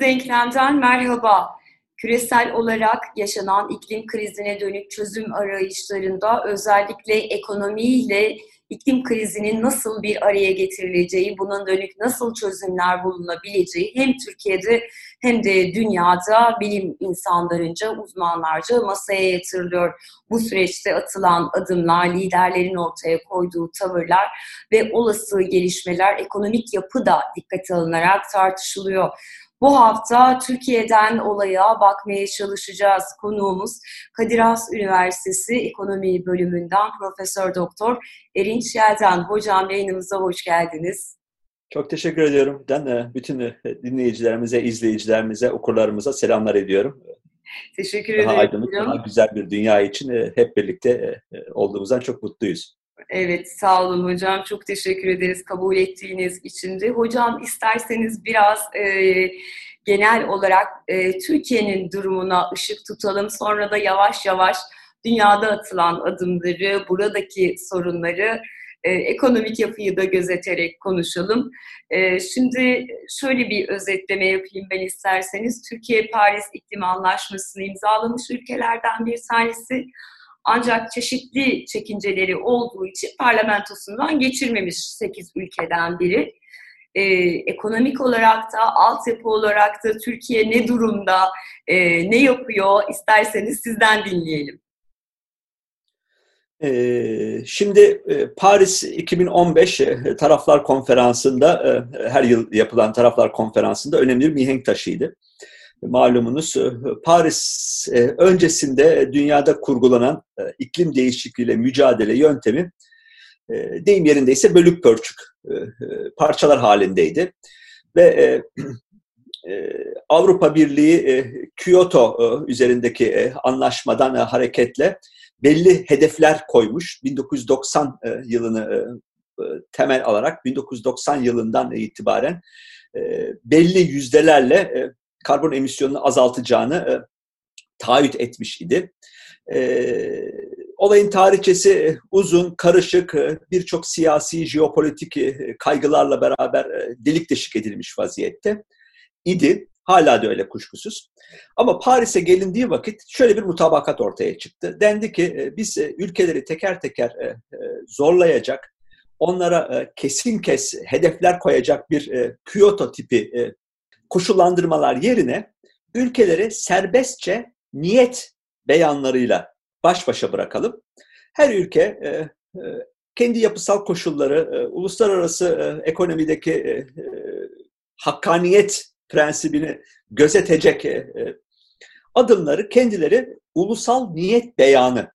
Denklemden merhaba. Küresel olarak yaşanan iklim krizine dönük çözüm arayışlarında özellikle ekonomiyle iklim krizinin nasıl bir araya getirileceği, bunun dönük nasıl çözümler bulunabileceği hem Türkiye'de hem de dünyada bilim insanlarınca, uzmanlarca masaya yatırılıyor. Bu süreçte atılan adımlar, liderlerin ortaya koyduğu tavırlar ve olası gelişmeler ekonomik yapı da dikkate alınarak tartışılıyor. Bu hafta Türkiye'den olaya bakmaya çalışacağız. Konuğumuz Kadir Has Üniversitesi Ekonomi Bölümünden Profesör Doktor Erinç Yelden. Hocam yayınımıza hoş geldiniz. Çok teşekkür ediyorum. Ben de bütün dinleyicilerimize, izleyicilerimize, okurlarımıza selamlar ediyorum. Teşekkür ederim. Daha aydınlık, daha güzel bir dünya için e, hep birlikte e, olduğumuzdan çok mutluyuz. Evet, sağ olun hocam. Çok teşekkür ederiz kabul ettiğiniz için de. Hocam isterseniz biraz e, genel olarak e, Türkiye'nin durumuna ışık tutalım. Sonra da yavaş yavaş dünyada atılan adımları, buradaki sorunları, e, ekonomik yapıyı da gözeterek konuşalım. E, şimdi şöyle bir özetleme yapayım ben isterseniz. Türkiye Paris İklim Anlaşması'nı imzalamış ülkelerden bir tanesi. Ancak çeşitli çekinceleri olduğu için parlamentosundan geçirmemiş 8 ülkeden biri. Ee, ekonomik olarak da, altyapı olarak da Türkiye ne durumda, e, ne yapıyor isterseniz sizden dinleyelim. Ee, şimdi e, Paris 2015 e, Taraflar Konferansı'nda, her yıl yapılan Taraflar Konferansı'nda önemli bir mihenk taşıydı malumunuz e, Paris e, öncesinde dünyada kurgulanan e, iklim değişikliğiyle mücadele yöntemi deyim yerindeyse bölük pörçük parçalar halindeydi. Ve Avrupa Birliği Kyoto üzerindeki anlaşmadan hareketle belli hedefler koymuş. 1990 yılını temel alarak 1990 yılından itibaren belli yüzdelerle karbon emisyonunu azaltacağını e, taahhüt etmiş idi. E, olayın tarihçesi uzun, karışık, e, birçok siyasi, jeopolitik e, kaygılarla beraber e, delik deşik edilmiş vaziyette idi. Hala da öyle kuşkusuz. Ama Paris'e gelindiği vakit şöyle bir mutabakat ortaya çıktı. Dendi ki biz ülkeleri teker teker zorlayacak, onlara kesin kes hedefler koyacak bir Kyoto tipi koşullandırmalar yerine ülkeleri serbestçe niyet beyanlarıyla baş başa bırakalım. Her ülke e, e, kendi yapısal koşulları, e, uluslararası ekonomideki hakkaniyet prensibini gözetecek adımları kendileri ulusal niyet beyanı.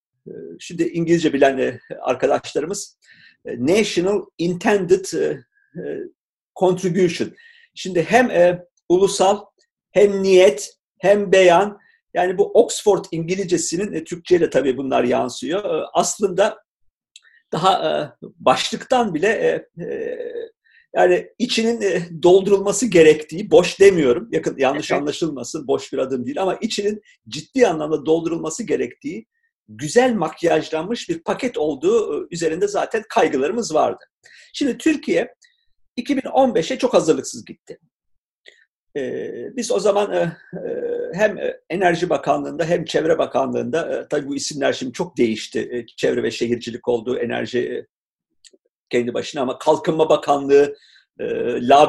Şimdi İngilizce bilen arkadaşlarımız National Intended Contribution. Şimdi hem ulusal hem niyet hem beyan yani bu Oxford İngilizcesinin e, Türkçe'ye de tabii bunlar yansıyor. E, aslında daha e, başlıktan bile e, e, yani içinin e, doldurulması gerektiği, boş demiyorum, yakın yanlış anlaşılmasın, boş bir adım değil ama içinin ciddi anlamda doldurulması gerektiği güzel makyajlanmış bir paket olduğu e, üzerinde zaten kaygılarımız vardı. Şimdi Türkiye 2015'e çok hazırlıksız gitti. Ee, biz o zaman e, e, hem Enerji Bakanlığı'nda hem Çevre Bakanlığı'nda e, tabii bu isimler şimdi çok değişti. Çevre ve Şehircilik oldu, enerji kendi başına ama Kalkınma Bakanlığı e,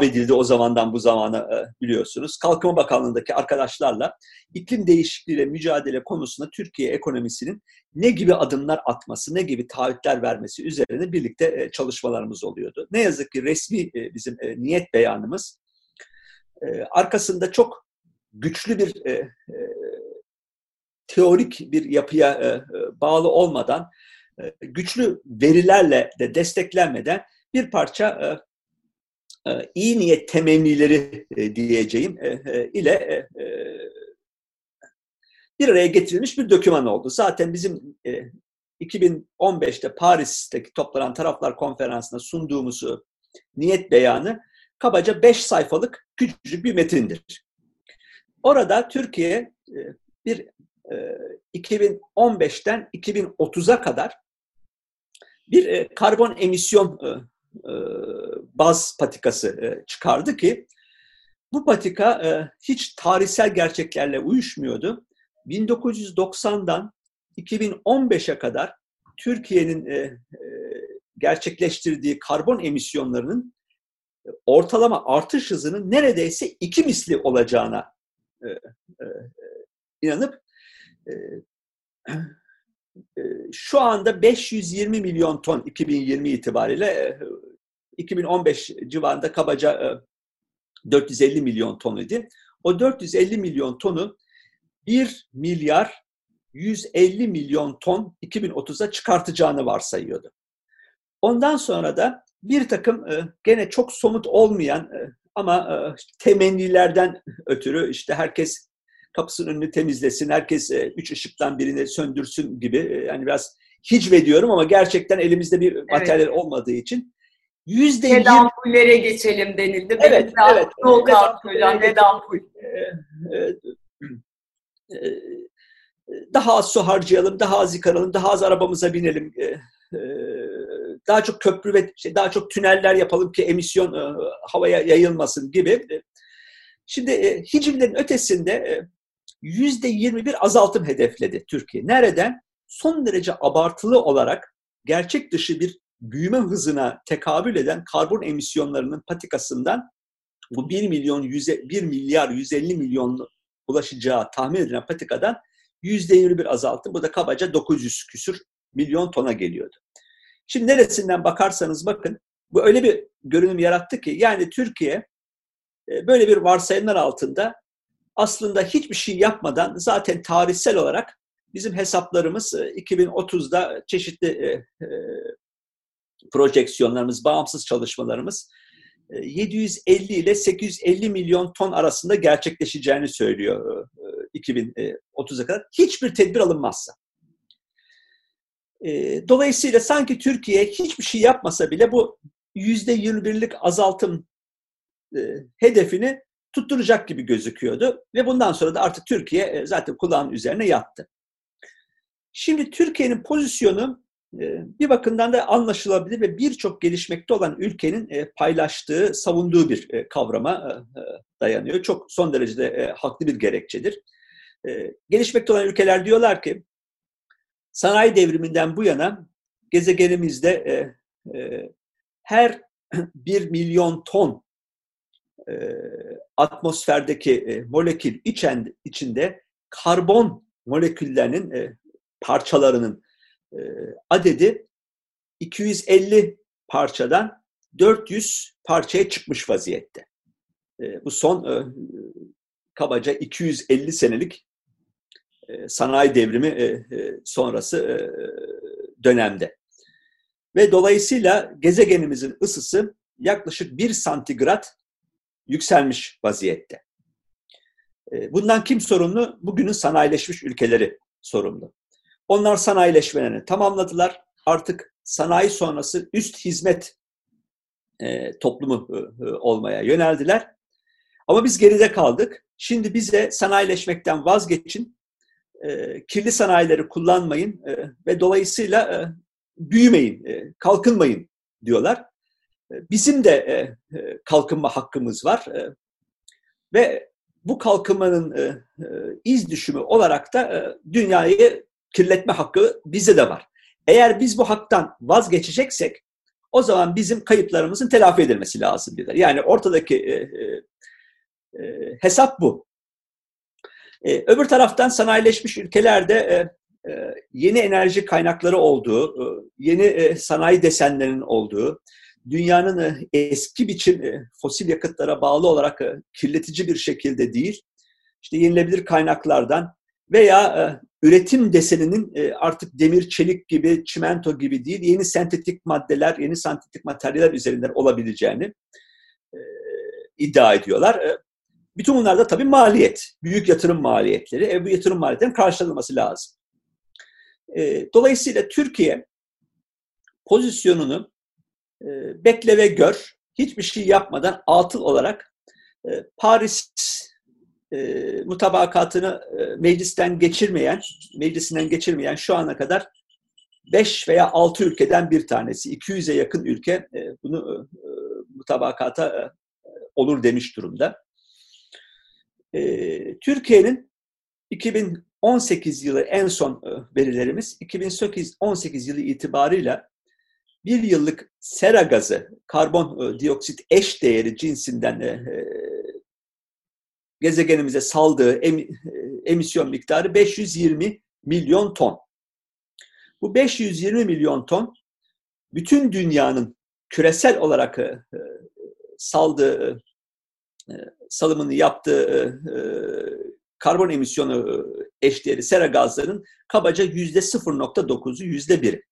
edildi o zamandan bu zamana biliyorsunuz. Kalkınma Bakanlığı'ndaki arkadaşlarla iklim değişikliğiyle mücadele konusunda Türkiye ekonomisinin ne gibi adımlar atması, ne gibi taahhütler vermesi üzerine birlikte çalışmalarımız oluyordu. Ne yazık ki resmi bizim niyet beyanımız e, arkasında çok güçlü bir e, e, teorik bir yapıya e, e, bağlı olmadan, e, güçlü verilerle de desteklenmeden bir parça e, e, iyi niyet temennileri e, diyeceğim e, e, ile e, e, bir araya getirilmiş bir doküman oldu. Zaten bizim e, 2015'te Paris'teki toplanan taraflar konferansına sunduğumuz niyet beyanı kabaca 5 sayfalık küçücük bir metindir. Orada Türkiye e, bir 2015'ten e, 2030'a kadar bir e, karbon emisyon baz patikası çıkardı ki bu patika hiç tarihsel gerçeklerle uyuşmuyordu. 1990'dan 2015'e kadar Türkiye'nin gerçekleştirdiği karbon emisyonlarının ortalama artış hızının neredeyse iki misli olacağına inanıp şu anda 520 milyon ton 2020 itibariyle 2015 civarında kabaca 450 milyon ton idi. O 450 milyon tonu 1 milyar 150 milyon ton 2030'a çıkartacağını varsayıyordu. Ondan sonra da bir takım gene çok somut olmayan ama temennilerden ötürü işte herkes kapısının önünü temizlesin, herkes e, üç ışıktan birini söndürsün gibi. E, yani biraz hicve diyorum ama gerçekten elimizde bir evet. materyal olmadığı için yüzde yirmi... ampullere geçelim denildi. Evet, Benim evet. Soğuk hocam, led ampul. Daha az su harcayalım, daha az yıkaralım, daha az arabamıza binelim. E, daha çok köprü ve şey, daha çok tüneller yapalım ki emisyon havaya yayılmasın gibi. Şimdi hicivlerin ötesinde yüzde yirmi bir azaltım hedefledi Türkiye. Nereden? Son derece abartılı olarak gerçek dışı bir büyüme hızına tekabül eden karbon emisyonlarının patikasından bu 1 milyon 1 milyar 150 milyon ulaşacağı tahmin edilen patikadan yüzde yirmi bir azaltım. Bu da kabaca 900 küsür milyon tona geliyordu. Şimdi neresinden bakarsanız bakın bu öyle bir görünüm yarattı ki yani Türkiye böyle bir varsayımlar altında aslında hiçbir şey yapmadan zaten tarihsel olarak bizim hesaplarımız 2030'da e, çeşitli e, e, projeksiyonlarımız, bağımsız çalışmalarımız 750 ile 850 milyon ton arasında gerçekleşeceğini söylüyor 2030'a kadar. Hiçbir tedbir alınmazsa. Dolayısıyla sanki Türkiye hiçbir şey yapmasa bile bu %21'lik azaltım hedefini tutturacak gibi gözüküyordu. Ve bundan sonra da artık Türkiye zaten kulağın üzerine yattı. Şimdi Türkiye'nin pozisyonu bir bakımdan da anlaşılabilir ve birçok gelişmekte olan ülkenin paylaştığı, savunduğu bir kavrama dayanıyor. Çok son derecede haklı bir gerekçedir. Gelişmekte olan ülkeler diyorlar ki sanayi devriminden bu yana gezegenimizde her bir milyon ton e, atmosferdeki e, molekül içen, içinde karbon moleküllerinin e, parçalarının e, adedi 250 parçadan 400 parçaya çıkmış vaziyette. E, bu son e, kabaca 250 senelik e, sanayi devrimi e, e, sonrası e, dönemde. Ve dolayısıyla gezegenimizin ısısı yaklaşık 1 santigrat yükselmiş vaziyette. Bundan kim sorumlu? Bugünün sanayileşmiş ülkeleri sorumlu. Onlar sanayileşmelerini tamamladılar. Artık sanayi sonrası üst hizmet e, toplumu e, e, olmaya yöneldiler. Ama biz geride kaldık. Şimdi bize sanayileşmekten vazgeçin, e, kirli sanayileri kullanmayın e, ve dolayısıyla e, büyümeyin, e, kalkınmayın diyorlar. Bizim de e, e, kalkınma hakkımız var e, ve bu kalkınmanın iz düşümü olarak da dünyayı kirletme hakkı bize de var. Eğer biz bu haktan vazgeçeceksek o zaman bizim kayıplarımızın telafi edilmesi lazım diyorlar. Yani ortadaki hesap bu. Öbür taraftan sanayileşmiş ülkelerde yeni enerji kaynakları olduğu, yeni sanayi desenlerinin olduğu, dünyanın e, eski biçim e, fosil yakıtlara bağlı olarak e, kirletici bir şekilde değil, işte yenilebilir kaynaklardan veya üretim deseninin artık demir, çelik gibi, çimento gibi değil, yeni sentetik maddeler, yeni sentetik materyaller üzerinden olabileceğini iddia ediyorlar. Bütün bunlar da tabii maliyet, büyük yatırım maliyetleri. E, bu yatırım maliyetlerinin karşılanması lazım. Dolayısıyla Türkiye pozisyonunu ee, bekle ve gör, hiçbir şey yapmadan atıl olarak e, Paris e, mutabakatını e, meclisten geçirmeyen, meclisinden geçirmeyen şu ana kadar 5 veya 6 ülkeden bir tanesi. 200'e yakın ülke bunu mutabakata olur demiş durumda. E, Türkiye'nin 2018 yılı en son e, verilerimiz 2018 yılı itibarıyla bir yıllık sera gazı, karbon dioksit eş değeri cinsinden e, gezegenimize saldığı em, emisyon miktarı 520 milyon ton. Bu 520 milyon ton bütün dünyanın küresel olarak e, saldığı, e, salımını yaptığı e, karbon emisyonu eşdeğeri sera gazlarının kabaca yüzde 0.9'u yüzde 1'i.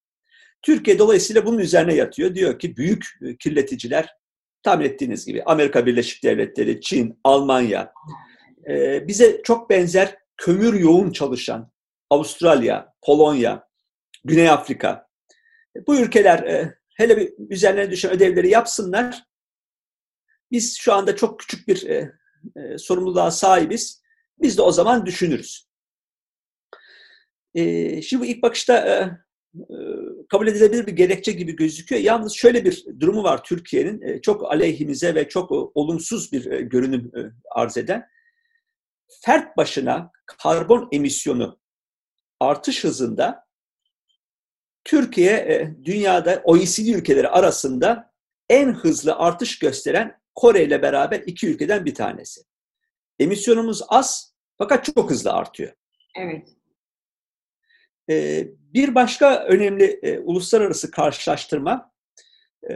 Türkiye dolayısıyla bunun üzerine yatıyor. Diyor ki büyük kirleticiler tahmin ettiğiniz gibi Amerika Birleşik Devletleri, Çin, Almanya bize çok benzer kömür yoğun çalışan Avustralya, Polonya, Güney Afrika bu ülkeler hele bir üzerlerine düşen ödevleri yapsınlar. Biz şu anda çok küçük bir e, e, sorumluluğa sahibiz. Biz de o zaman düşünürüz. E, şimdi bu ilk bakışta e, e, kabul edilebilir bir gerekçe gibi gözüküyor. Yalnız şöyle bir durumu var Türkiye'nin e, çok aleyhimize ve çok e, olumsuz bir e, görünüm e, arz eden. Fert başına karbon emisyonu artış hızında Türkiye e, dünyada OECD ülkeleri arasında en hızlı artış gösteren Kore ile beraber iki ülkeden bir tanesi. Emisyonumuz az fakat çok hızlı artıyor. Evet. E, bir başka önemli e, uluslararası karşılaştırma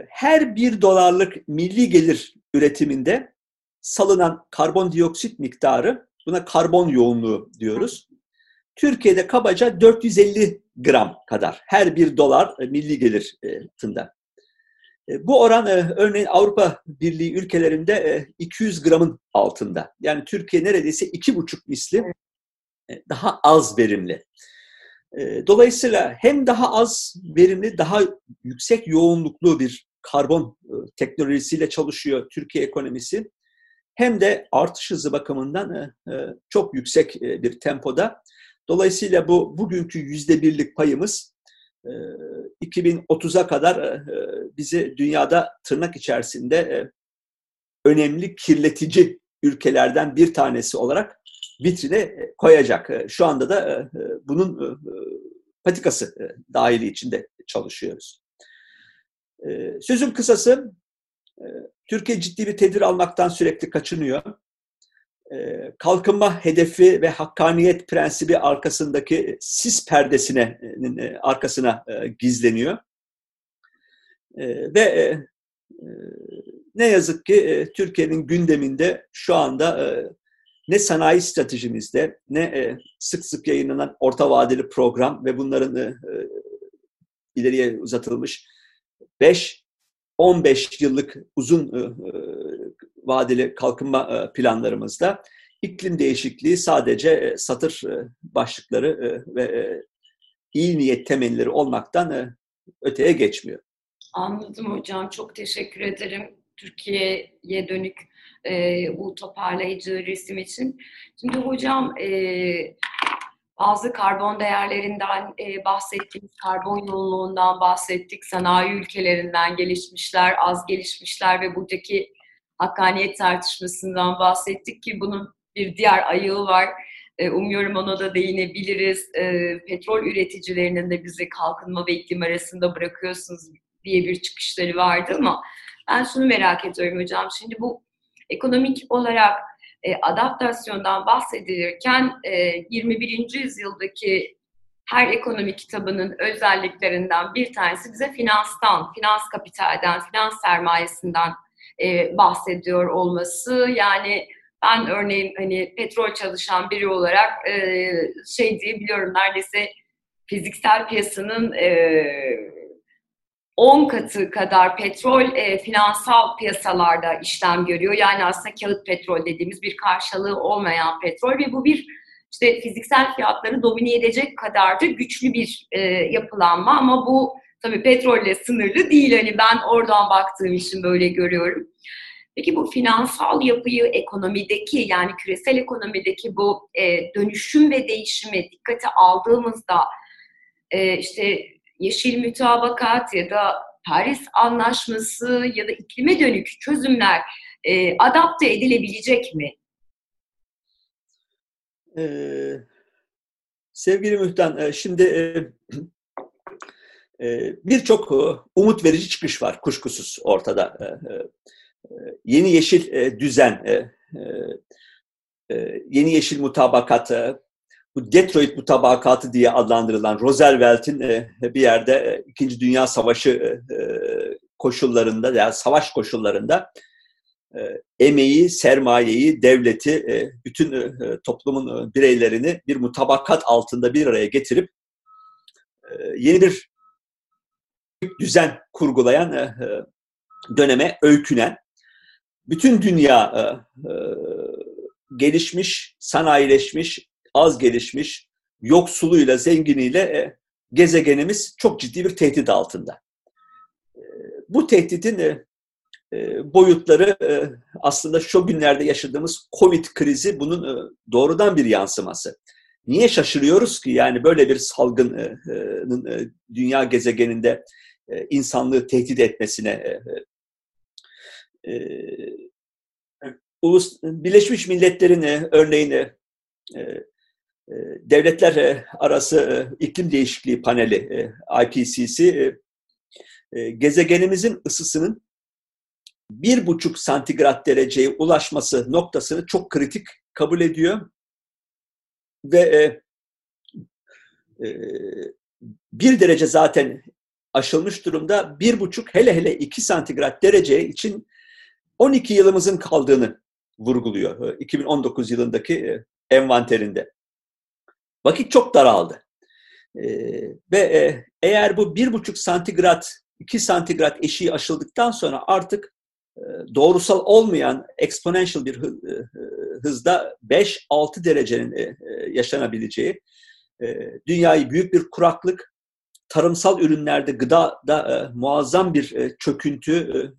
her bir dolarlık milli gelir üretiminde salınan karbondioksit miktarı, buna karbon yoğunluğu diyoruz. Türkiye'de kabaca 450 gram kadar her bir dolar e, milli gelir tında. E, bu oran e, örneğin Avrupa Birliği ülkelerinde 200 gramın altında. Yani Türkiye neredeyse iki buçuk misli daha az verimli. Dolayısıyla hem daha az verimli, daha yüksek yoğunluklu bir karbon teknolojisiyle çalışıyor Türkiye ekonomisi. Hem de artış hızı bakımından çok yüksek bir tempoda. Dolayısıyla bu bugünkü yüzde birlik payımız 2030'a kadar bizi dünyada tırnak içerisinde önemli kirletici ülkelerden bir tanesi olarak vitrine koyacak. Şu anda da bunun patikası dahili içinde çalışıyoruz. Sözün kısası, Türkiye ciddi bir tedbir almaktan sürekli kaçınıyor. Ee, kalkınma hedefi ve hakkaniyet prensibi arkasındaki sis perdesine e, arkasına e, gizleniyor. Ee, ve e, ne yazık ki Türkiye'nin gündeminde şu anda ne sanayi stratejimizde ne sık sık yayınlanan orta vadeli program ve bunların ileriye uzatılmış 5 15 yıllık uzun vadeli kalkınma e, planlarımızda iklim değişikliği sadece e, satır e, başlıkları ve iyi niyet temelleri olmaktan öteye geçmiyor. Anladım hocam. Çok teşekkür ederim Türkiye'ye dönük bu toparlayıcı resim için. Şimdi hocam bazı karbon değerlerinden bahsettik, karbon yoğunluğundan bahsettik, sanayi ülkelerinden gelişmişler, az gelişmişler ve buradaki hakkaniyet tartışmasından bahsettik ki bunun bir diğer ayağı var. E, umuyorum ona da değinebiliriz. E, petrol üreticilerinin de bizi kalkınma ve iklim arasında bırakıyorsunuz diye bir çıkışları vardı ama ben şunu merak ediyorum hocam. Şimdi bu ekonomik olarak e, adaptasyondan bahsedilirken 21. yüzyıldaki her ekonomi kitabının özelliklerinden bir tanesi bize finanstan, finans kapitalden, finans sermayesinden e, bahsediyor olması. Yani ben örneğin hani petrol çalışan biri olarak e, şey diyebiliyorum neredeyse fiziksel piyasanın e, 10 katı kadar petrol e, finansal piyasalarda işlem görüyor. Yani aslında kağıt petrol dediğimiz bir karşılığı olmayan petrol ve bu bir işte fiziksel fiyatları domine edecek kadar da güçlü bir e, yapılanma ama bu Tabii petrolle sınırlı değil. Hani ben oradan baktığım için böyle görüyorum. Peki bu finansal yapıyı ekonomideki yani küresel ekonomideki bu e, dönüşüm ve değişimi dikkate aldığımızda e, işte yeşil mütabakat ya da Paris Anlaşması ya da iklime dönük çözümler e, adapte edilebilecek mi? Ee, sevgili Mühtan, e, şimdi e, birçok umut verici çıkış var kuşkusuz ortada. Yeni yeşil düzen, yeni yeşil mutabakat, bu Detroit mutabakatı diye adlandırılan Roosevelt'in bir yerde İkinci Dünya Savaşı koşullarında yani savaş koşullarında e, emeği, sermayeyi, devleti, e, bütün e, toplumun bireylerini bir mutabakat altında bir araya getirip yeni bir düzen kurgulayan döneme öykünen, bütün dünya gelişmiş, sanayileşmiş, az gelişmiş, yoksuluyla, zenginiyle gezegenimiz çok ciddi bir tehdit altında. Bu tehditin boyutları aslında şu günlerde yaşadığımız Covid krizi bunun doğrudan bir yansıması. Niye şaşırıyoruz ki yani böyle bir salgının dünya gezegeninde insanlığı tehdit etmesine Ulus Birleşmiş Milletler'in örneğini devletler arası iklim değişikliği paneli IPCC gezegenimizin ısısının bir buçuk santigrat dereceye ulaşması noktasını çok kritik kabul ediyor. Ve e, e, bir derece zaten aşılmış durumda. Bir buçuk hele hele iki santigrat derece için 12 yılımızın kaldığını vurguluyor 2019 yılındaki e, envanterinde. Vakit çok daraldı. E, ve e, eğer bu bir buçuk santigrat, iki santigrat eşiği aşıldıktan sonra artık doğrusal olmayan exponential bir e, e, hızda 5-6 derecenin e, yaşanabileceği, dünyayı büyük bir kuraklık, tarımsal ürünlerde, gıdada muazzam bir çöküntü,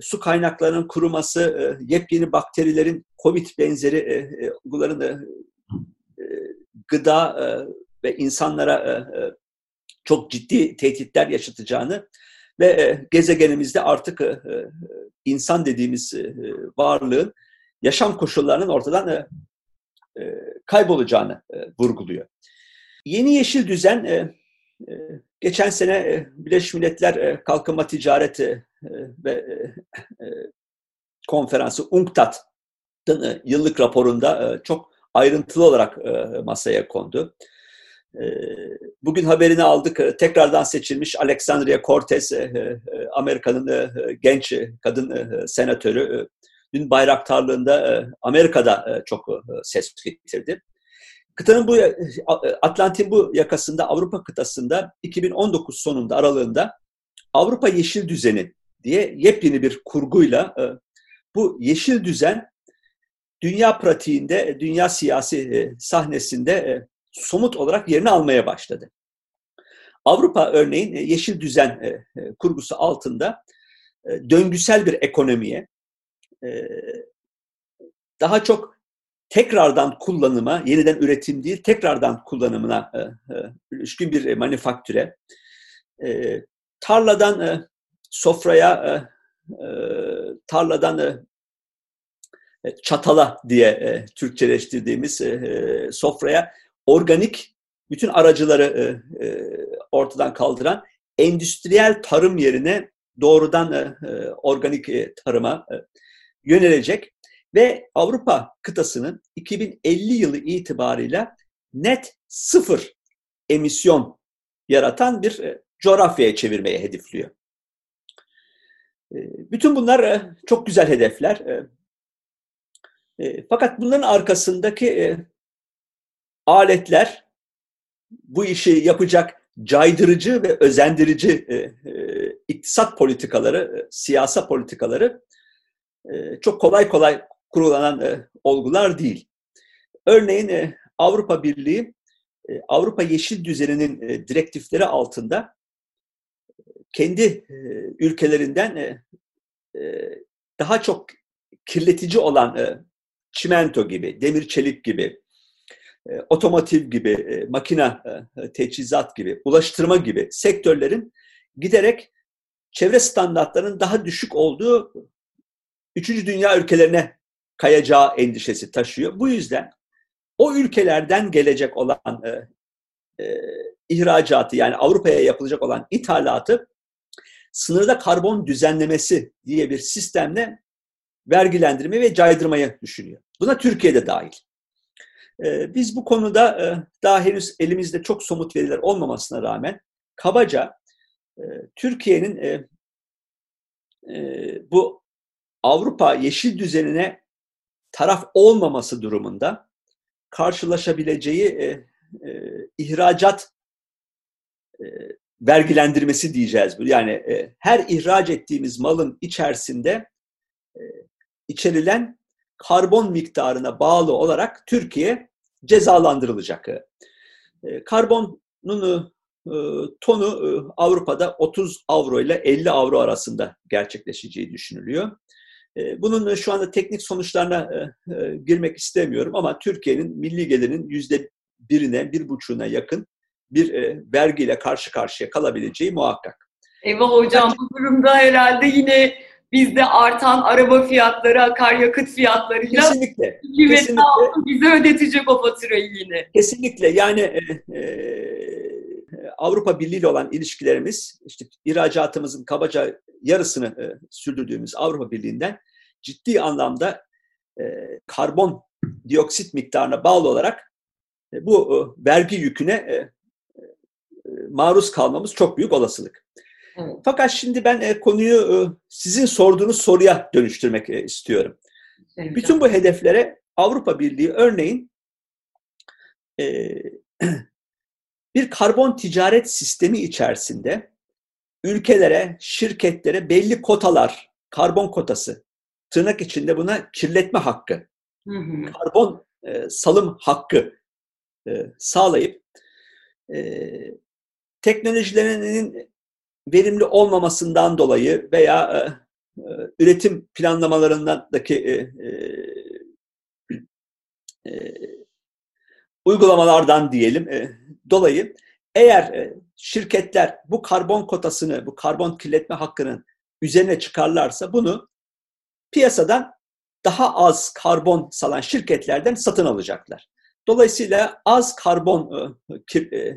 su kaynaklarının kuruması, yepyeni bakterilerin COVID benzeri bunların gıda ve insanlara çok ciddi tehditler yaşatacağını ve e, gezegenimizde artık e, e, insan dediğimiz varlığın yaşam koşullarının ortadan kaybolacağını vurguluyor. Yeni yeşil düzen geçen sene Birleşmiş Milletler Kalkınma Ticareti ve konferansı UNCTAD'ın yıllık raporunda çok ayrıntılı olarak masaya kondu. Bugün haberini aldık. Tekrardan seçilmiş Alexandria Cortez, Amerika'nın genç kadın senatörü. Dün bayraktarlığında Amerika'da çok ses getirdi. Kıtanın bu, Atlantin bu yakasında, Avrupa kıtasında 2019 sonunda, aralığında Avrupa Yeşil Düzeni diye yepyeni bir kurguyla bu yeşil düzen dünya pratiğinde, dünya siyasi sahnesinde somut olarak yerini almaya başladı. Avrupa örneğin e, yeşil düzen e, e, kurgusu altında döngüsel bir ekonomiye, daha çok tekrardan kullanıma, yeniden üretim değil, tekrardan kullanımına ilişkin bir manifakture, tarladan sofraya, tarladan çatala diye Türkçeleştirdiğimiz sofraya organik bütün aracıları e, e, ortadan kaldıran endüstriyel tarım yerine doğrudan e, e organik e, tarıma e, yönelecek ve Avrupa kıtasının 2050 yılı itibarıyla net sıfır emisyon yaratan bir e, coğrafyaya çevirmeye hedefliyor. E, bütün bunlar e, çok güzel hedefler. Fakat bunların arkasındaki aletler bu işi yapacak caydırıcı ve özendirici iktisat politikaları, siyasa politikaları çok kolay kolay kurulanan e, olgular değil. Örneğin e, Avrupa Birliği, e, Avrupa Yeşil Düzeni'nin e, direktifleri altında kendi e, ülkelerinden e, e, daha çok kirletici olan e, çimento gibi, demir çelik gibi, e, otomotiv gibi, e, makina e, teçhizat gibi, ulaştırma gibi sektörlerin giderek çevre standartlarının daha düşük olduğu üçüncü dünya ülkelerine kayacağı endişesi taşıyor. Bu yüzden o ülkelerden gelecek olan e, e, ihracatı yani Avrupa'ya yapılacak olan ithalatı sınırda karbon düzenlemesi diye bir sistemle vergilendirme ve caydırmaya düşünüyor. Buna Türkiye de dahil. E, biz bu konuda e, daha henüz elimizde çok somut veriler olmamasına rağmen kabaca e, Türkiye'nin e, e, bu Avrupa yeşil düzenine taraf olmaması durumunda karşılaşabileceği e, e, ihracat e, vergilendirmesi diyeceğiz. Yani e, her ihraç ettiğimiz malın içerisinde e, içerilen karbon miktarına bağlı olarak Türkiye cezalandırılacak. E, karbonun e, tonu e, Avrupa'da 30 avro ile 50 avro arasında gerçekleşeceği düşünülüyor. E, bunun şu anda teknik sonuçlarına girmek istemiyorum ama Türkiye'nin milli gelirinin yüzde birine, bir buçuğuna yakın bir vergiyle karşı karşıya kalabileceği muhakkak. Eyvah hocam bu durumda herhalde yine bizde artan araba fiyatları, akaryakıt fiyatlarıyla kesinlikle, kesinlikle bize ödetecek o faturayı yine. Kesinlikle yani e, e, Avrupa Birliği ile olan ilişkilerimiz, işte ihracatımızın kabaca yarısını e, sürdürdüğümüz Avrupa Birliği'nden ciddi anlamda e, karbon dioksit miktarına bağlı olarak e, bu e, vergi yüküne e, e, maruz kalmamız çok büyük olasılık. Evet. Fakat şimdi ben e, konuyu e, sizin sorduğunuz soruya dönüştürmek e, istiyorum. Evet. Bütün bu hedeflere Avrupa Birliği örneğin e, bir karbon ticaret sistemi içerisinde ülkelere, şirketlere belli kotalar, karbon kotası, tırnak içinde buna kirletme hakkı, hı hı. karbon e, salım hakkı e, sağlayıp e, teknolojilerinin verimli olmamasından dolayı veya e, e, üretim planlamalarındaki e, e, e, uygulamalardan diyelim e, dolayı eğer e, şirketler bu karbon kotasını, bu karbon kirletme hakkının üzerine çıkarlarsa bunu piyasadan daha az karbon salan şirketlerden satın alacaklar. Dolayısıyla az karbon e,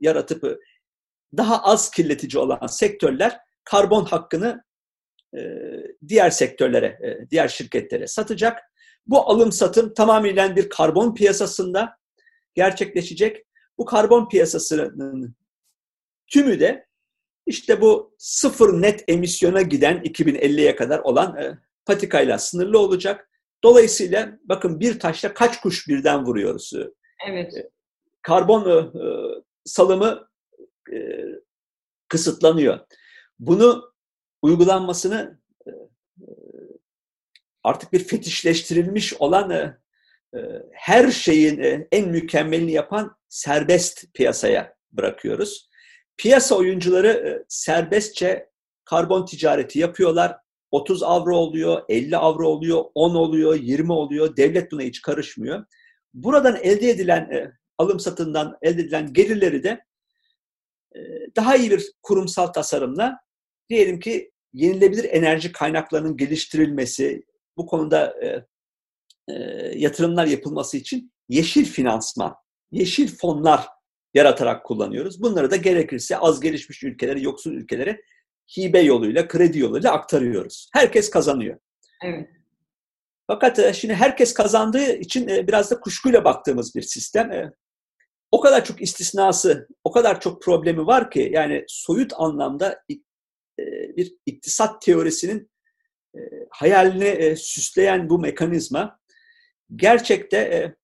yaratıp daha az kirletici olan sektörler karbon hakkını diğer sektörlere, diğer şirketlere satacak. Bu alım satım tamamen bir karbon piyasasında gerçekleşecek. Bu karbon piyasasının tümü de işte bu sıfır net emisyona giden 2050'ye kadar olan e, patikayla sınırlı olacak. Dolayısıyla bakın bir taşla kaç kuş birden vuruyoruz. Evet. E, karbon e, e, salımı e, kısıtlanıyor. Bunu uygulanmasını e, e artık bir fetişleştirilmiş olan e, e her şeyin e, en mükemmelini yapan serbest piyasaya bırakıyoruz. Piyasa oyuncuları e, serbestçe karbon ticareti yapıyorlar. 30 avro oluyor, 50 avro oluyor, 10 oluyor, 20 oluyor. Devlet buna hiç karışmıyor. Buradan elde edilen e, alım satından elde edilen gelirleri de e, daha iyi bir kurumsal tasarımla diyelim ki yenilebilir enerji kaynaklarının geliştirilmesi, bu konuda yatırımlar yapılması için yeşil finansman yeşil fonlar yaratarak kullanıyoruz. Bunları da gerekirse az gelişmiş ülkelere, yoksul ülkelere hibe yoluyla, kredi yoluyla aktarıyoruz. Herkes kazanıyor. Evet. Fakat şimdi herkes kazandığı için biraz da kuşkuyla baktığımız bir sistem. O kadar çok istisnası, o kadar çok problemi var ki yani soyut anlamda bir iktisat teorisinin hayalini süsleyen bu mekanizma gerçekte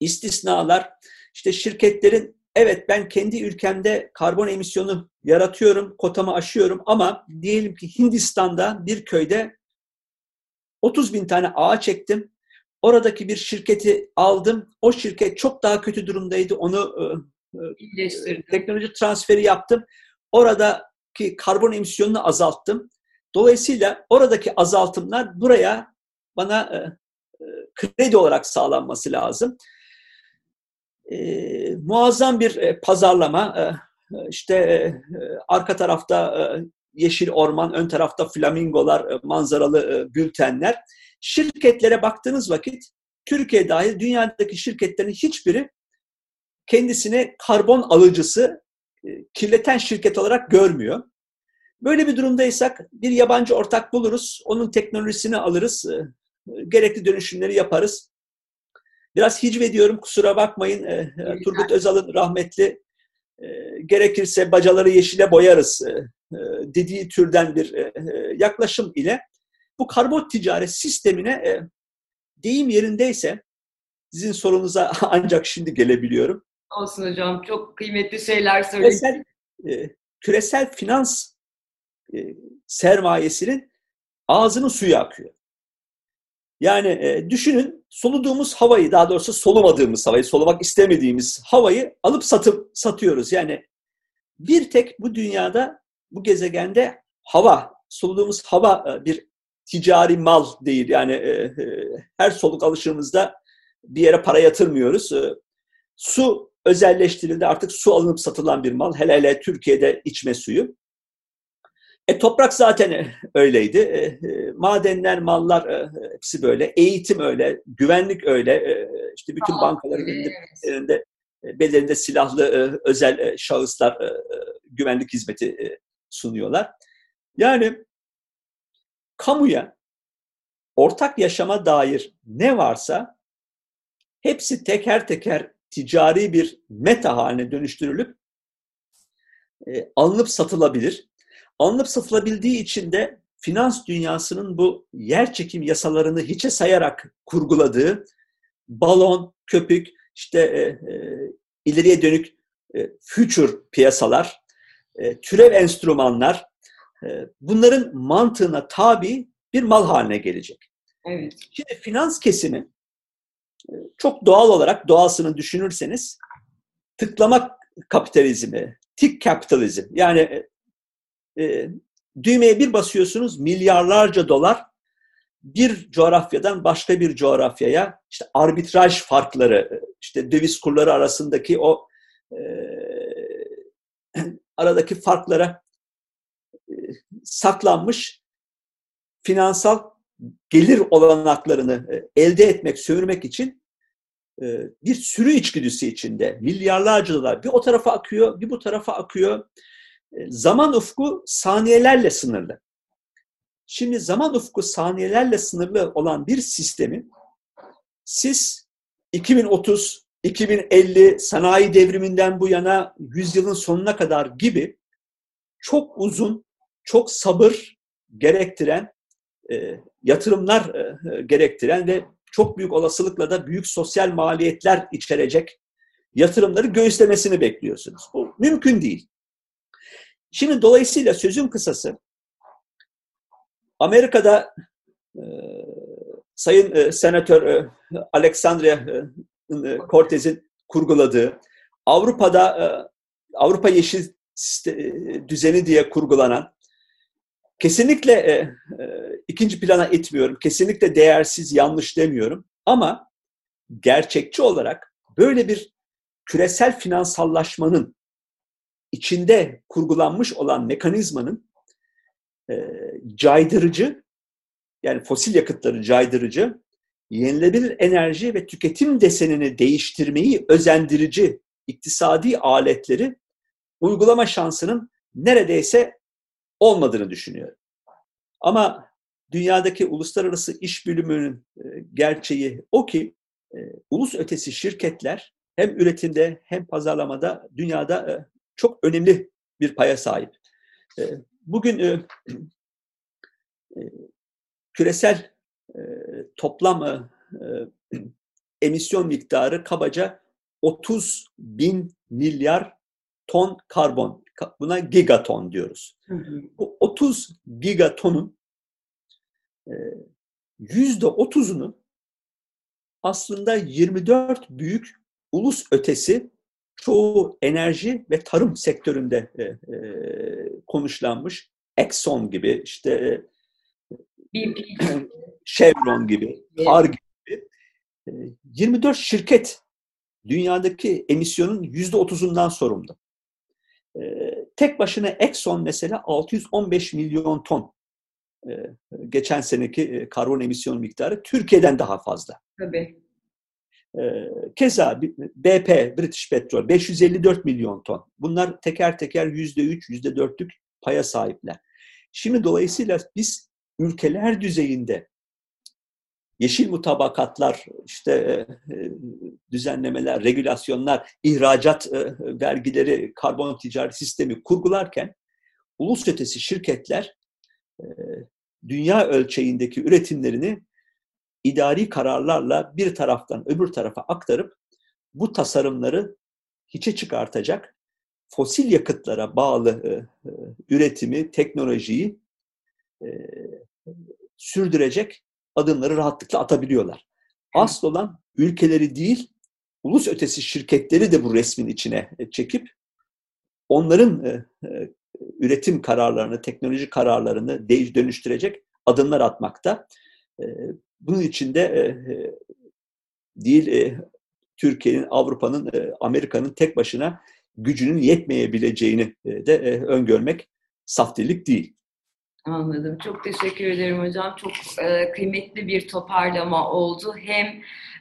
istisnalar, işte şirketlerin evet ben kendi ülkemde karbon emisyonu yaratıyorum, kotamı aşıyorum ama diyelim ki Hindistan'da bir köyde 30 bin tane ağaç ektim. Oradaki bir şirketi aldım. O şirket çok daha kötü durumdaydı. Onu e, e teknoloji transferi yaptım. Oradaki karbon emisyonunu azalttım. Dolayısıyla oradaki azaltımlar buraya bana e, e kredi olarak sağlanması lazım e, muazzam bir e, pazarlama. E, işte e, arka tarafta e, yeşil orman, ön tarafta flamingolar, e, manzaralı e, bültenler. Şirketlere baktığınız vakit Türkiye dahil dünyadaki şirketlerin hiçbiri kendisini karbon alıcısı, e, kirleten şirket olarak görmüyor. Böyle bir durumdaysak bir yabancı ortak buluruz, onun teknolojisini alırız, e, gerekli dönüşümleri yaparız. Biraz hicve diyorum kusura bakmayın. E, Turgut Özal'ın rahmetli gerekirse bacaları yeşile boyarız dediği türden bir yaklaşım ile bu karbon ticaret sistemine deyim yerindeyse sizin sorunuza ancak şimdi gelebiliyorum. Olsun hocam. Çok kıymetli şeyler söylediniz. Küresel, e, küresel finans e, sermayesinin ağzının suyu akıyor. Yani e, düşünün soluduğumuz havayı, daha doğrusu solumadığımız havayı, solumak istemediğimiz havayı alıp satıp satıyoruz. Yani bir tek bu dünyada, bu gezegende hava, soluduğumuz hava e, bir ticari mal değil. Yani e, e, her soluk alışımızda bir yere para yatırmıyoruz. E, su özelleştirildi. Artık su alınıp satılan bir mal. Hele hele Türkiye'de içme suyu. E, toprak zaten öyleydi. E, e, madenler, mallar e, hepsi böyle. Eğitim öyle, güvenlik öyle. E, işte bütün bankaların evet. E, belirinde silahlı e, özel e, şahıslar e, güvenlik hizmeti e, sunuyorlar. Yani kamuya ortak yaşama dair ne varsa hepsi teker teker ticari bir meta haline dönüştürülüp e, alınıp satılabilir. Alınıp satılabildiği için de finans dünyasının bu yer çekim yasalarını hiçe sayarak kurguladığı balon, köpük, işte e, e, ileriye dönük e, future piyasalar, e, türev enstrümanlar e, bunların mantığına tabi bir mal haline gelecek. Evet. Şimdi finans kesimi çok doğal olarak doğasını düşünürseniz tıklamak kapitalizmi, tick kapitalizm. Yani e, e, düğmeye bir basıyorsunuz milyarlarca dolar bir coğrafyadan başka bir coğrafyaya işte arbitraj farkları, işte döviz kurları arasındaki o e, aradaki farklara e, saklanmış finansal gelir olanaklarını e, elde etmek, sömürmek için e, bir sürü içgüdüsü içinde milyarlarca dolar bir o tarafa akıyor, bir bu tarafa akıyor. E, zaman ufku saniyelerle sınırlı. Şimdi zaman ufku saniyelerle sınırlı olan bir sistemi siz 2030, 2050 sanayi devriminden bu yana yüzyılın sonuna kadar gibi çok uzun, çok sabır gerektiren e, yatırımlar e, gerektiren ve çok büyük olasılıkla da büyük sosyal maliyetler içerecek yatırımları göğüslemesini bekliyorsunuz. Bu mümkün değil. Şimdi dolayısıyla sözün kısası Amerika'da e, Sayın e, Senatör e, Alexandria e, Cortez'in kurguladığı Avrupa'da e, Avrupa Yeşil Düzeni diye kurgulanan Kesinlikle e, e, ikinci plana etmiyorum. Kesinlikle değersiz, yanlış demiyorum. Ama gerçekçi olarak böyle bir küresel finansallaşmanın içinde kurgulanmış olan mekanizmanın e, caydırıcı, yani fosil yakıtları caydırıcı, yenilebilir enerji ve tüketim desenini değiştirmeyi özendirici iktisadi aletleri uygulama şansının neredeyse olmadığını düşünüyorum. Ama dünyadaki uluslararası iş bölümünün e, gerçeği o ki e, ulus ötesi şirketler hem üretimde hem pazarlamada dünyada e, çok önemli bir paya sahip. Bugün küresel toplam emisyon miktarı kabaca 30 bin milyar ton karbon Buna gigaton diyoruz. Hı hı. Bu 30 gigatonun e, yüzde otuzunu aslında 24 büyük ulus ötesi çoğu enerji ve tarım sektöründe e, e, konuşlanmış Exxon gibi işte Chevron gibi, Par gibi 24 şirket dünyadaki emisyonun yüzde otuzundan sorumlu. Ee, tek başına Exxon mesela 615 milyon ton ee, geçen seneki e, karbon emisyon miktarı Türkiye'den daha fazla. Tabii. Keza BP, British Petrol 554 milyon ton. Bunlar teker teker %3, %4'lük paya sahipler. Şimdi dolayısıyla biz ülkeler düzeyinde yeşil mutabakatlar, işte düzenlemeler, regülasyonlar, ihracat vergileri, karbon ticaret sistemi kurgularken ulus ötesi şirketler dünya ölçeğindeki üretimlerini idari kararlarla bir taraftan öbür tarafa aktarıp bu tasarımları hiçe çıkartacak fosil yakıtlara bağlı e, e, üretimi, teknolojiyi e, sürdürecek adımları rahatlıkla atabiliyorlar. Asıl olan ülkeleri değil, ulus ötesi şirketleri de bu resmin içine çekip onların e, e, üretim kararlarını, teknoloji kararlarını değiş dönüştürecek adımlar atmakta. E, bunun içinde e, e, değil e, Türkiye'nin, Avrupa'nın, e, Amerika'nın tek başına gücünün yetmeyebileceğini e, de e, öngörmek saftirlik değil. Anladım. Çok teşekkür ederim hocam. Çok e, kıymetli bir toparlama oldu. Hem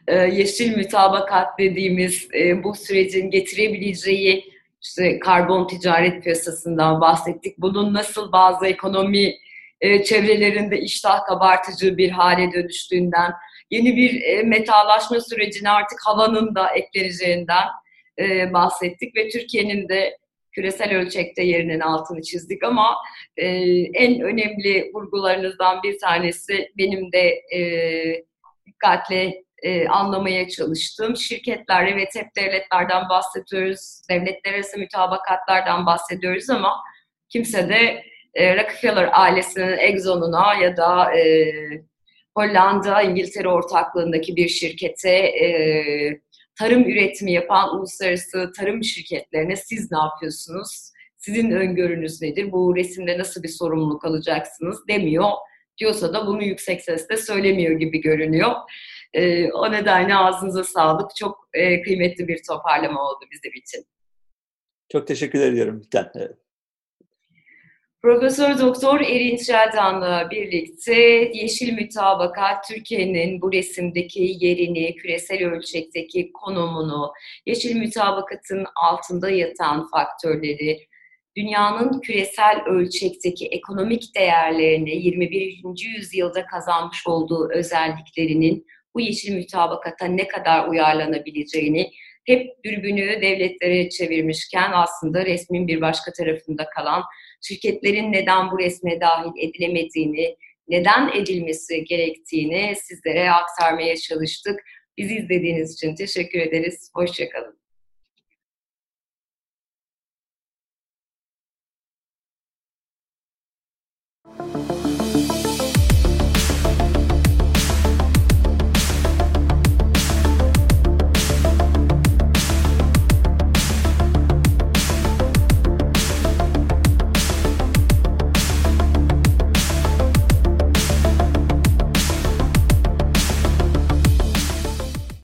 e, yeşil mütabakat dediğimiz e, bu sürecin getirebileceği işte karbon ticaret piyasasından bahsettik. Bunun nasıl bazı ekonomi e, çevrelerinde iştah kabartıcı bir hale dönüştüğünden, yeni bir e, metalaşma sürecine artık havanın da ekleneceğinden e, bahsettik ve Türkiye'nin de küresel ölçekte yerinin altını çizdik ama e, en önemli vurgularınızdan bir tanesi benim de dikkatle anlamaya çalıştım. Şirketler, evet hep devletlerden bahsediyoruz, devletler arası mütabakatlardan bahsediyoruz ama kimse de e, Rockefeller ailesinin Exxon'una ya da e, Hollanda, İngiltere ortaklığındaki bir şirkete e, tarım üretimi yapan uluslararası tarım şirketlerine siz ne yapıyorsunuz? Sizin öngörünüz nedir? Bu resimde nasıl bir sorumluluk alacaksınız demiyor. Diyorsa da bunu yüksek sesle söylemiyor gibi görünüyor. E, o nedenle ağzınıza sağlık. Çok e, kıymetli bir toparlama oldu bizim için. Çok teşekkür ediyorum. Evet. Profesör Doktor Erinç Şeldan'la birlikte Yeşil Mütabakat Türkiye'nin bu resimdeki yerini, küresel ölçekteki konumunu, Yeşil Mütabakat'ın altında yatan faktörleri, dünyanın küresel ölçekteki ekonomik değerlerini 21. yüzyılda kazanmış olduğu özelliklerinin bu yeşil mütabakata ne kadar uyarlanabileceğini hep dürbünü devletlere çevirmişken aslında resmin bir başka tarafında kalan şirketlerin neden bu resme dahil edilemediğini, neden edilmesi gerektiğini sizlere aktarmaya çalıştık. Bizi izlediğiniz için teşekkür ederiz. Hoşçakalın.